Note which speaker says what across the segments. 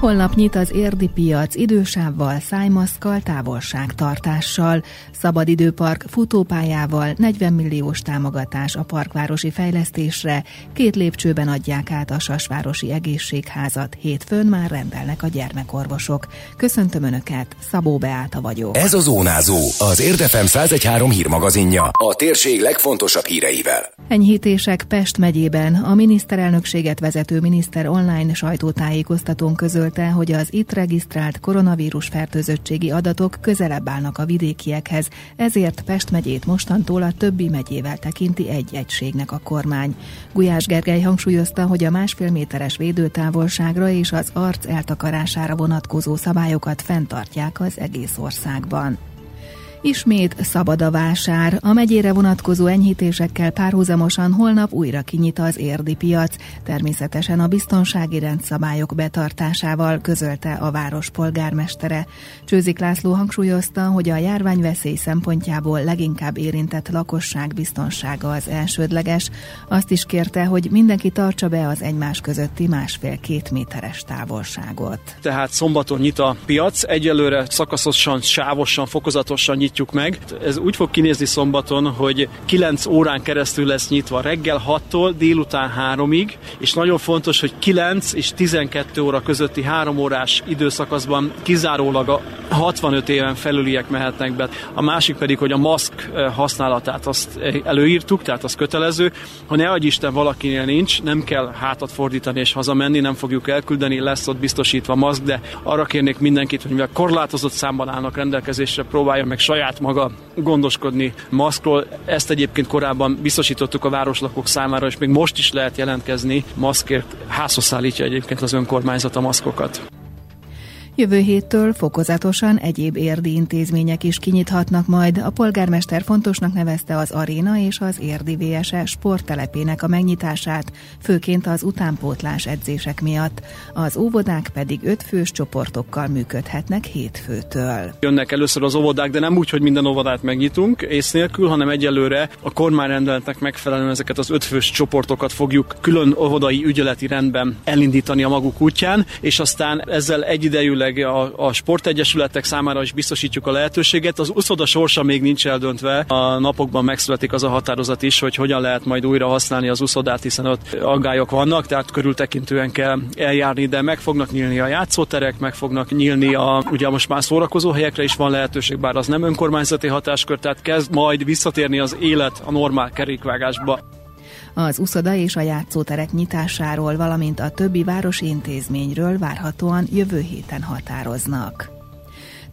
Speaker 1: Holnap nyit az érdi piac idősávval, szájmaszkal, távolságtartással, szabadidőpark futópályával, 40 milliós támogatás a parkvárosi fejlesztésre, két lépcsőben adják át a Sasvárosi Egészségházat, hétfőn már rendelnek a gyermekorvosok. Köszöntöm Önöket, Szabó Beáta vagyok.
Speaker 2: Ez a Zónázó, az Érdefem 113 hírmagazinja, a térség legfontosabb híreivel.
Speaker 1: Enyhítések Pest megyében a miniszterelnökséget vezető miniszter online sajtótájékoztatón közölte, hogy az itt regisztrált koronavírus fertőzöttségi adatok közelebb állnak a vidékiekhez, ezért Pest megyét mostantól a többi megyével tekinti egy egységnek a kormány. Gulyás Gergely hangsúlyozta, hogy a másfél méteres védőtávolságra és az arc eltakarására vonatkozó szabályokat fenntartják az egész országban. Ismét szabad a vásár. A megyére vonatkozó enyhítésekkel párhuzamosan holnap újra kinyit az érdi piac, természetesen a biztonsági rendszabályok betartásával, közölte a város polgármestere. Csőzik László hangsúlyozta, hogy a járványveszély szempontjából leginkább érintett lakosság biztonsága az elsődleges. Azt is kérte, hogy mindenki tartsa be az egymás közötti másfél-két méteres távolságot.
Speaker 3: Tehát szombaton nyit a piac, egyelőre szakaszosan, sávosan, fokozatosan nyit nyitjuk meg. Ez úgy fog kinézni szombaton, hogy 9 órán keresztül lesz nyitva reggel 6-tól délután 3-ig, és nagyon fontos, hogy 9 és 12 óra közötti 3 órás időszakaszban kizárólag a 65 éven felüliek mehetnek be. A másik pedig, hogy a maszk eh, használatát azt előírtuk, tehát az kötelező. Ha ne adj Isten valakinél nincs, nem kell hátat fordítani és hazamenni, nem fogjuk elküldeni, lesz ott biztosítva maszk, de arra kérnék mindenkit, hogy mivel korlátozott számban állnak rendelkezésre, próbálja meg saját saját maga gondoskodni maszkról. Ezt egyébként korábban biztosítottuk a városlakók számára, és még most is lehet jelentkezni maszkért. Házhoz szállítja egyébként az önkormányzat a maszkokat.
Speaker 1: Jövő héttől fokozatosan egyéb érdi intézmények is kinyithatnak majd. A polgármester fontosnak nevezte az aréna és az érdi VSE sporttelepének a megnyitását, főként az utánpótlás edzések miatt. Az óvodák pedig ötfős csoportokkal működhetnek hétfőtől.
Speaker 3: Jönnek először az óvodák, de nem úgy, hogy minden óvodát megnyitunk ész nélkül, hanem egyelőre a kormányrendeletnek megfelelően ezeket az ötfős csoportokat fogjuk külön óvodai ügyeleti rendben elindítani a maguk útján, és aztán ezzel egyidejűleg illetőleg a, a sportegyesületek számára is biztosítjuk a lehetőséget. Az uszoda sorsa még nincs eldöntve. A napokban megszületik az a határozat is, hogy hogyan lehet majd újra használni az uszodát, hiszen ott aggályok vannak, tehát körültekintően kell eljárni, de meg fognak nyílni a játszóterek, meg fognak nyílni a, ugye most már szórakozó helyekre is van lehetőség, bár az nem önkormányzati hatáskör, tehát kezd majd visszatérni az élet a normál kerékvágásba.
Speaker 1: Az uszoda és a játszóterek nyitásáról, valamint a többi városi intézményről várhatóan jövő héten határoznak.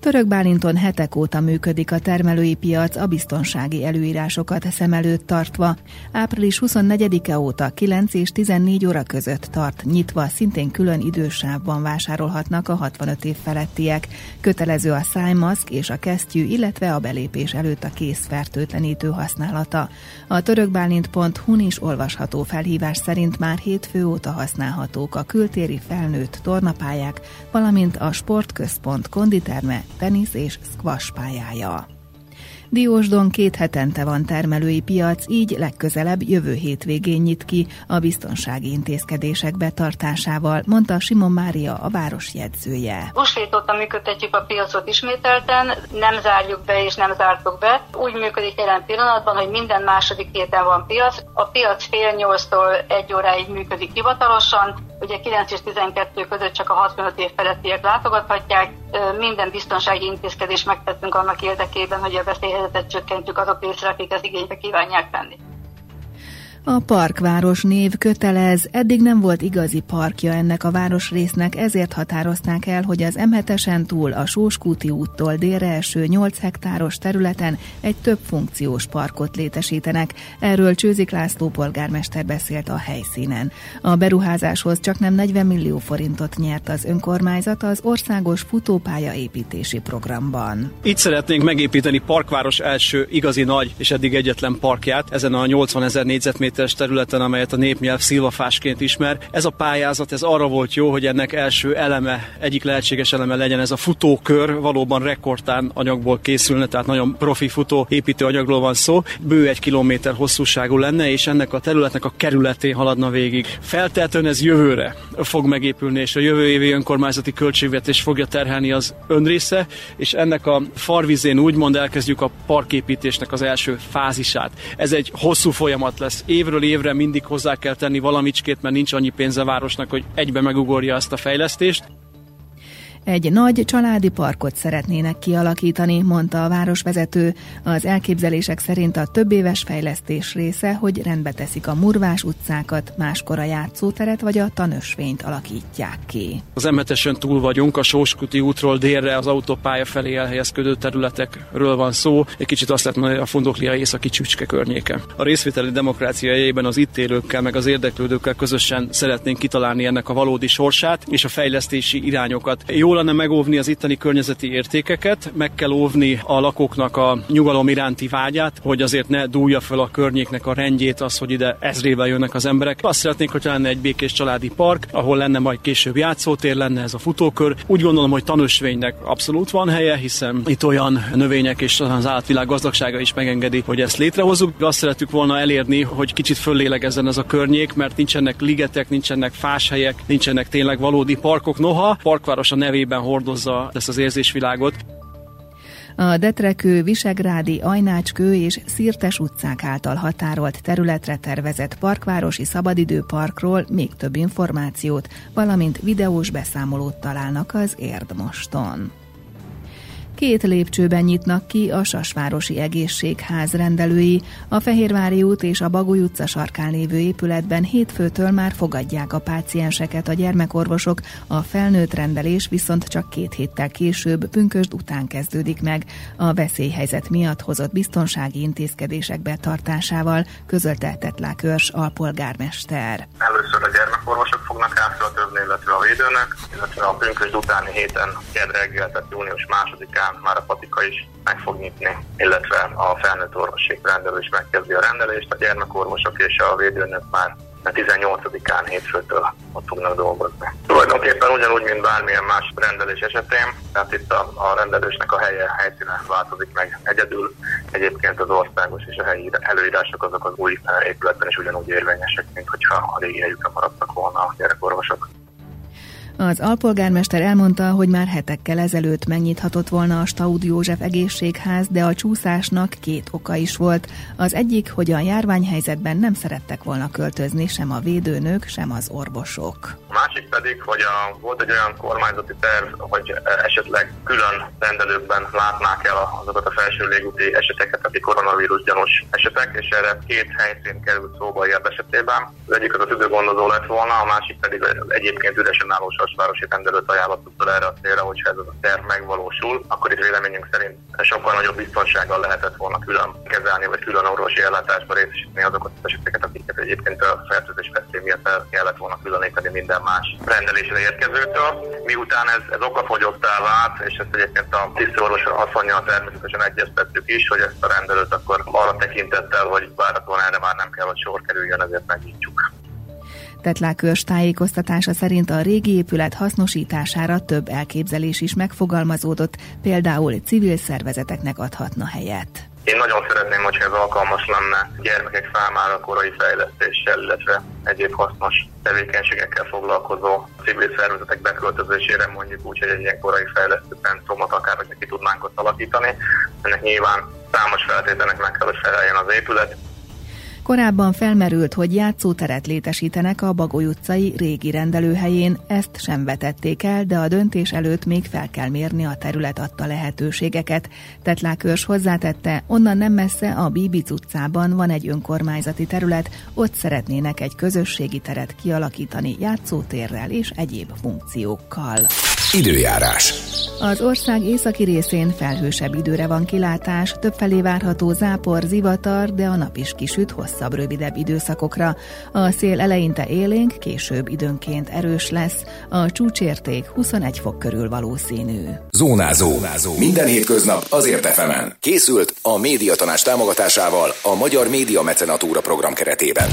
Speaker 1: Török Bálinton hetek óta működik a termelői piac a biztonsági előírásokat szem előtt tartva. Április 24-e óta 9 és 14 óra között tart nyitva, szintén külön idősávban vásárolhatnak a 65 év felettiek. Kötelező a szájmaszk és a kesztyű, illetve a belépés előtt a készfertőtlenítő használata. A törökbálint.hu-n is olvasható felhívás szerint már hétfő óta használhatók a kültéri felnőtt tornapályák, valamint a sportközpont konditerme, tenisz és squash pályája. Diósdon két hetente van termelői piac, így legközelebb jövő hétvégén nyit ki a biztonsági intézkedések betartásával, mondta Simon Mária, a város jegyzője.
Speaker 4: Most óta működtetjük a piacot ismételten, nem zárjuk be és nem zártuk be. Úgy működik jelen pillanatban, hogy minden második héten van piac. A piac fél nyolctól egy óráig működik hivatalosan, ugye 9 és 12 között csak a 65 év felettiek látogathatják. Minden biztonsági intézkedést megtettünk annak érdekében, hogy a veszélyhelyzetet helyzetet csökkentjük azok részre, akik az igénybe kívánják venni.
Speaker 1: A parkváros név kötelez, eddig nem volt igazi parkja ennek a városrésznek, ezért határozták el, hogy az M7-esen túl a Sóskúti úttól délre eső 8 hektáros területen egy több funkciós parkot létesítenek. Erről Csőzik László polgármester beszélt a helyszínen. A beruházáshoz csak nem 40 millió forintot nyert az önkormányzat az országos futópálya építési programban.
Speaker 3: Itt szeretnénk megépíteni parkváros első igazi nagy és eddig egyetlen parkját ezen a 80 ezer négyzetméter méteres területen, amelyet a népnyelv szilvafásként ismer. Ez a pályázat, ez arra volt jó, hogy ennek első eleme, egyik lehetséges eleme legyen ez a futókör, valóban rekordtán anyagból készülne, tehát nagyon profi futó építő anyagról van szó. Bő egy kilométer hosszúságú lenne, és ennek a területnek a kerületén haladna végig. Feltétlenül ez jövőre fog megépülni, és a jövő évi önkormányzati költségvetés fogja terhelni az önrésze, és ennek a farvizén úgymond elkezdjük a parképítésnek az első fázisát. Ez egy hosszú folyamat lesz. Évről évre mindig hozzá kell tenni valamicskét, mert nincs annyi pénze a városnak, hogy egybe megugorja azt a fejlesztést.
Speaker 1: Egy nagy családi parkot szeretnének kialakítani, mondta a városvezető. Az elképzelések szerint a több éves fejlesztés része, hogy rendbe teszik a murvás utcákat, máskor a játszóteret vagy a tanösvényt alakítják ki.
Speaker 3: Az m túl vagyunk, a Sóskuti útról délre az autópálya felé elhelyezkedő területekről van szó. Egy kicsit azt lehet mondani, a Fundoklia északi csücske környéke. A részvételi demokrácia jegyében az itt élőkkel, meg az érdeklődőkkel közösen szeretnénk kitalálni ennek a valódi sorsát és a fejlesztési irányokat. Jó lenne megóvni az itteni környezeti értékeket, meg kell óvni a lakóknak a nyugalom iránti vágyát, hogy azért ne dúlja fel a környéknek a rendjét az, hogy ide ezrével jönnek az emberek. Azt szeretnénk, hogy lenne egy békés családi park, ahol lenne majd később játszótér, lenne ez a futókör. Úgy gondolom, hogy tanúsvénynek abszolút van helye, hiszen itt olyan növények és az állatvilág gazdagsága is megengedi, hogy ezt létrehozzuk. Azt szeretük volna elérni, hogy kicsit föllélegezzen ez a környék, mert nincsenek ligetek, nincsenek fáshelyek, nincsenek tényleg valódi parkok. Noha parkváros a nevé fejében hordozza ezt az érzésvilágot.
Speaker 1: A Detrekő, Visegrádi, Ajnácskő és Szirtes utcák által határolt területre tervezett parkvárosi szabadidőparkról még több információt, valamint videós beszámolót találnak az Érdmoston. Két lépcsőben nyitnak ki a Sasvárosi Egészségház rendelői. A Fehérvári út és a Bagoly utca sarkán lévő épületben hétfőtől már fogadják a pácienseket a gyermekorvosok, a felnőtt rendelés viszont csak két héttel később, pünkösd után kezdődik meg. A veszélyhelyzet miatt hozott biztonsági intézkedések betartásával, közölte Tetlák Őrs alpolgármester.
Speaker 5: Először a gyermekorvosok fognak átöltözni, illetve a védőnek, illetve a pünkösd utáni héten, kedd reggel, tehát június másodikán már a patika is meg fog nyitni, illetve a felnőtt orvosi rendelő is megkezdi a rendelést, a gyermekorvosok és a védőnök már a 18-án hétfőtől ott fognak dolgozni. Tulajdonképpen ugyanúgy, mint bármilyen más rendelés esetén, tehát itt a, a rendelősnek a helye, helyszíne változik meg egyedül. Egyébként az országos és a helyi előírások azok az új épületben is ugyanúgy érvényesek, mint hogyha a régi helyükre maradtak volna a gyerekorvosok.
Speaker 1: Az alpolgármester elmondta, hogy már hetekkel ezelőtt megnyithatott volna a Staud József egészségház, de a csúszásnak két oka is volt. Az egyik, hogy a járványhelyzetben nem szerettek volna költözni sem a védőnök, sem az orvosok.
Speaker 5: A másik pedig, hogy a, volt egy olyan kormányzati terv, hogy esetleg külön rendelőkben látnák el azokat a felső légúti eseteket, akik koronavírus gyanús esetek, és erre két helyszín került szóba ilyen esetében. Az egyik az a tüdőgondozó lett volna, a másik pedig egyébként üresen álló Sasvárosi rendelőt ajánlottuk fel erre a célra, hogyha ez a terv megvalósul, akkor itt véleményünk szerint sokkal nagyobb biztonsággal lehetett volna külön kezelni, vagy külön orvosi ellátásba részesíteni azokat az eseteket, akiket egyébként a fertőzés veszély miatt el kellett volna különíteni minden más rendelésre érkezőtől. Miután ez, ez okafogyottá vált, és ezt egyébként a tisztorvos asszonyjal természetesen egyeztettük is, hogy ezt a rendelőt akkor arra tekintettel, hogy váratlan erre már nem kell, hogy sor kerüljön, ezért megnyitjuk.
Speaker 1: Tetlákörs tájékoztatása szerint a régi épület hasznosítására több elképzelés is megfogalmazódott, például civil szervezeteknek adhatna helyet.
Speaker 5: Én nagyon szeretném, hogyha ez alkalmas lenne gyermekek számára korai fejlesztéssel, illetve egyéb hasznos tevékenységekkel foglalkozó civil szervezetek beköltözésére mondjuk úgy, hogy egy ilyen korai fejlesztő centrumot akár, hogy ki tudnánk ott alakítani. Ennek nyilván számos feltételnek meg kell, hogy feleljen az épület,
Speaker 1: Korábban felmerült, hogy játszóteret létesítenek a Bagoly utcai régi rendelőhelyén, ezt sem vetették el, de a döntés előtt még fel kell mérni a terület adta lehetőségeket. Tetlákörs hozzátette, onnan nem messze a Bibic utcában van egy önkormányzati terület, ott szeretnének egy közösségi teret kialakítani játszótérrel és egyéb funkciókkal.
Speaker 2: Időjárás.
Speaker 1: Az ország északi részén felhősebb időre van kilátás, többfelé várható zápor, zivatar, de a nap is kisüt hosszabb, rövidebb időszakokra. A szél eleinte élénk, később időnként erős lesz, a csúcsérték 21 fok körül valószínű.
Speaker 2: Zónázó. Zónázó. Minden hétköznap azért efemen. Készült a médiatanás támogatásával a Magyar Média Mecenatúra program keretében.